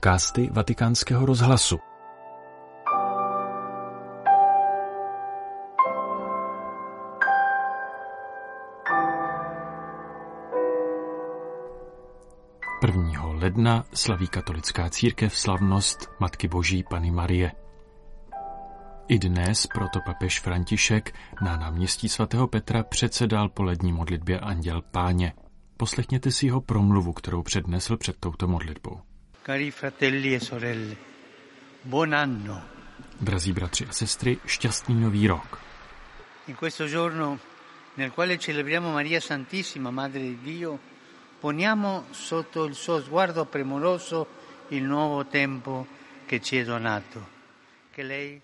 podcasty Vatikánského rozhlasu. Prvního ledna slaví katolická církev slavnost Matky Boží Pany Marie. I dnes proto papež František na náměstí svatého Petra předsedal polední modlitbě Anděl Páně. Poslechněte si jeho promluvu, kterou přednesl před touto modlitbou. Cari fratelli e sorelle, buon anno. Drazí bratři a sestry, šťastný nový rok. In questo giorno nel quale celebriamo Maria Santissima, Madre di Dio, poniamo sotto il suo sguardo premuroso il nuovo tempo che ci è donato. Che lei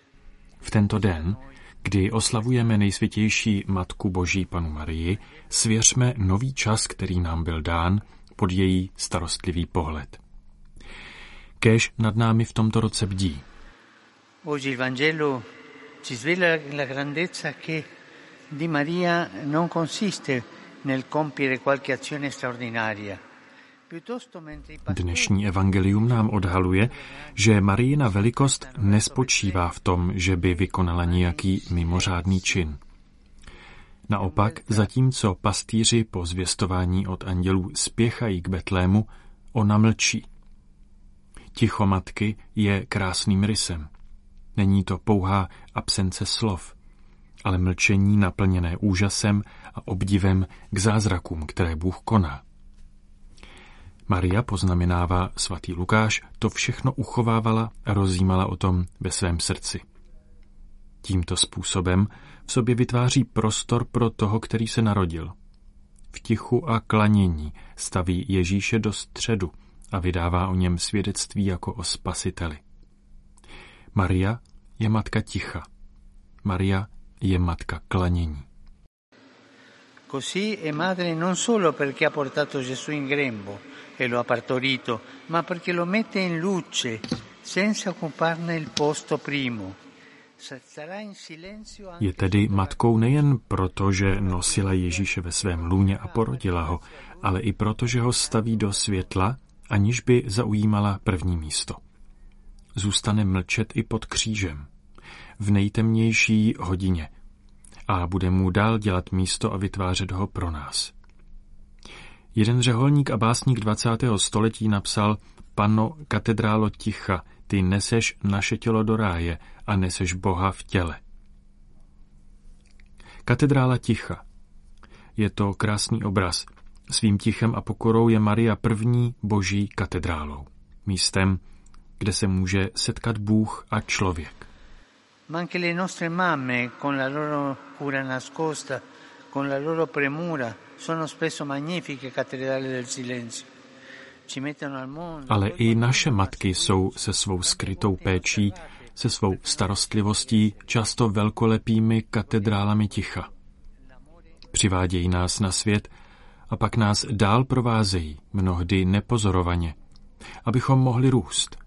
V tento den, kdy oslavujeme nejsvětější Matku Boží Panu Marii, svěřme nový čas, který nám byl dán, pod její starostlivý pohled. Kéž nad námi v tomto roce bdí. Oggi il Vangelo ci svela la grandezza che di Maria non consiste nel compiere qualche azione straordinaria. Piuttosto mentre i pastori Dnešní evangelium nám odhaluje, že Marijina velikost nespočívá v tom, že by vykonala nějaký mimořádný čin. Naopak, zatímco pastýři po zvěstování od andělů spěchají k Betlému, ona mlčí. Ticho matky je krásným rysem. Není to pouhá absence slov, ale mlčení naplněné úžasem a obdivem k zázrakům, které Bůh koná. Maria, poznamenává svatý Lukáš, to všechno uchovávala a rozjímala o tom ve svém srdci. Tímto způsobem v sobě vytváří prostor pro toho, který se narodil. V tichu a klanění staví Ježíše do středu a vydává o něm svědectví jako o spasiteli. Maria je matka ticha. Maria je matka klanění. Così è madre non solo perché ha portato Gesù in grembo e lo ha partorito, ma perché lo mette in luce senza occuparne il posto primo. Je tedy matkou nejen proto, že nosila Ježíše ve svém lůně a porodila ho, ale i proto, že ho staví do světla, aniž by zaujímala první místo. Zůstane mlčet i pod křížem, v nejtemnější hodině a bude mu dál dělat místo a vytvářet ho pro nás. Jeden řeholník a básník 20. století napsal Panno katedrálo ticha, ty neseš naše tělo do ráje a neseš Boha v těle. Katedrála ticha. Je to krásný obraz. Svým tichem a pokorou je Maria první boží katedrálou. Místem, kde se může setkat Bůh a člověk. Ma anche le nostre mamme, con la loro cura nascosta, con la loro premura, sono spesso magnifiche cattedrali del silenzio. Ale i naše matky jsou se svou skrytou péčí, se svou starostlivostí často velkolepými katedrálami ticha. Přivádějí nás na svět a pak nás dál provázejí, mnohdy nepozorovaně, abychom mohli růst.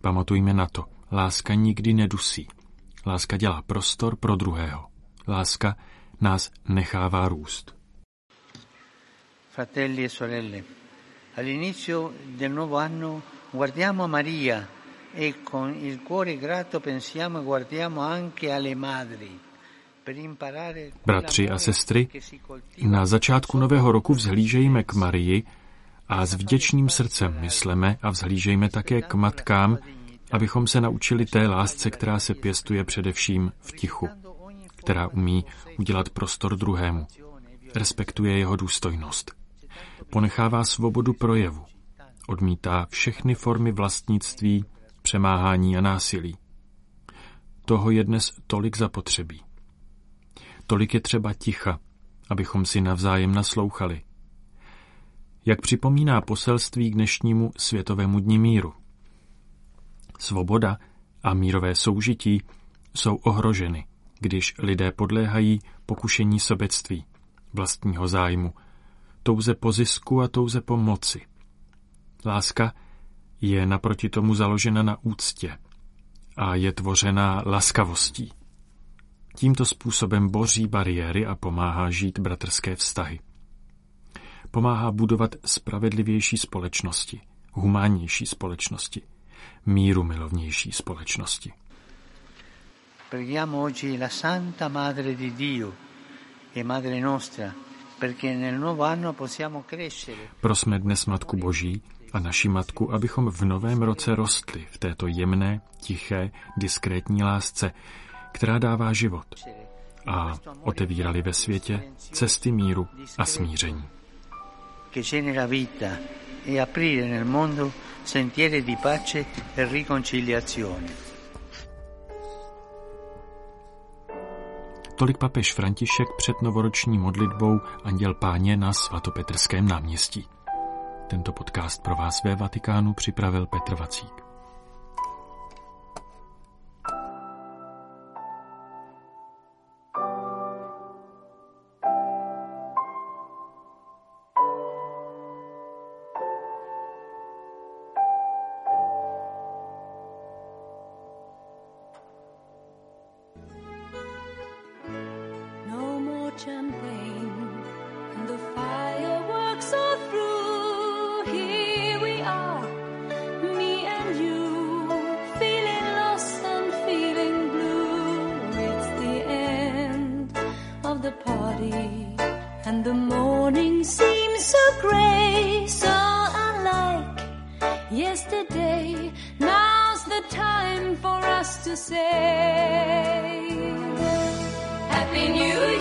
Pamatujme na to, láska nikdy nedusí. Láska dělá prostor pro druhého. Láska nás nechává růst. Fratelli e sorelle, all'inizio del nuovo anno guardiamo Maria e con il cuore grato pensiamo e guardiamo anche alle madri Bratři a sestry, Na začátku nového roku vzhlížejme k Marii a s vděčným srdcem mysleme a vzhlížejme také k matkám, abychom se naučili té lásce, která se pěstuje především v tichu, která umí udělat prostor druhému, respektuje jeho důstojnost. Ponechává svobodu projevu, odmítá všechny formy vlastnictví, přemáhání a násilí. Toho je dnes tolik zapotřebí. Tolik je třeba ticha, abychom si navzájem naslouchali. Jak připomíná poselství k dnešnímu světovému dní míru. Svoboda a mírové soužití jsou ohroženy, když lidé podléhají pokušení sobectví, vlastního zájmu, touze po zisku a touze po moci. Láska je naproti tomu založena na úctě a je tvořená laskavostí. Tímto způsobem boří bariéry a pomáhá žít bratrské vztahy. Pomáhá budovat spravedlivější společnosti, humánnější společnosti, míru milovnější společnosti. Preghiamo oggi la Santa Madre di Dio e Madre nostra, perché nel nuovo anno possiamo crescere. Prosme dnes Matku Boží a naši Matku, abychom v novém roce rostli v této jemné, tiché, diskrétní lásce, která dává život a otevírali ve světě cesty míru a smíření. E e. Tolik papež František před novoroční modlitbou Anděl Páně na svatopetrském náměstí. Tento podcast pro vás ve Vatikánu připravil Petr Vacík. And the morning seems so grey, so unlike yesterday. Now's the time for us to say Happy New Year.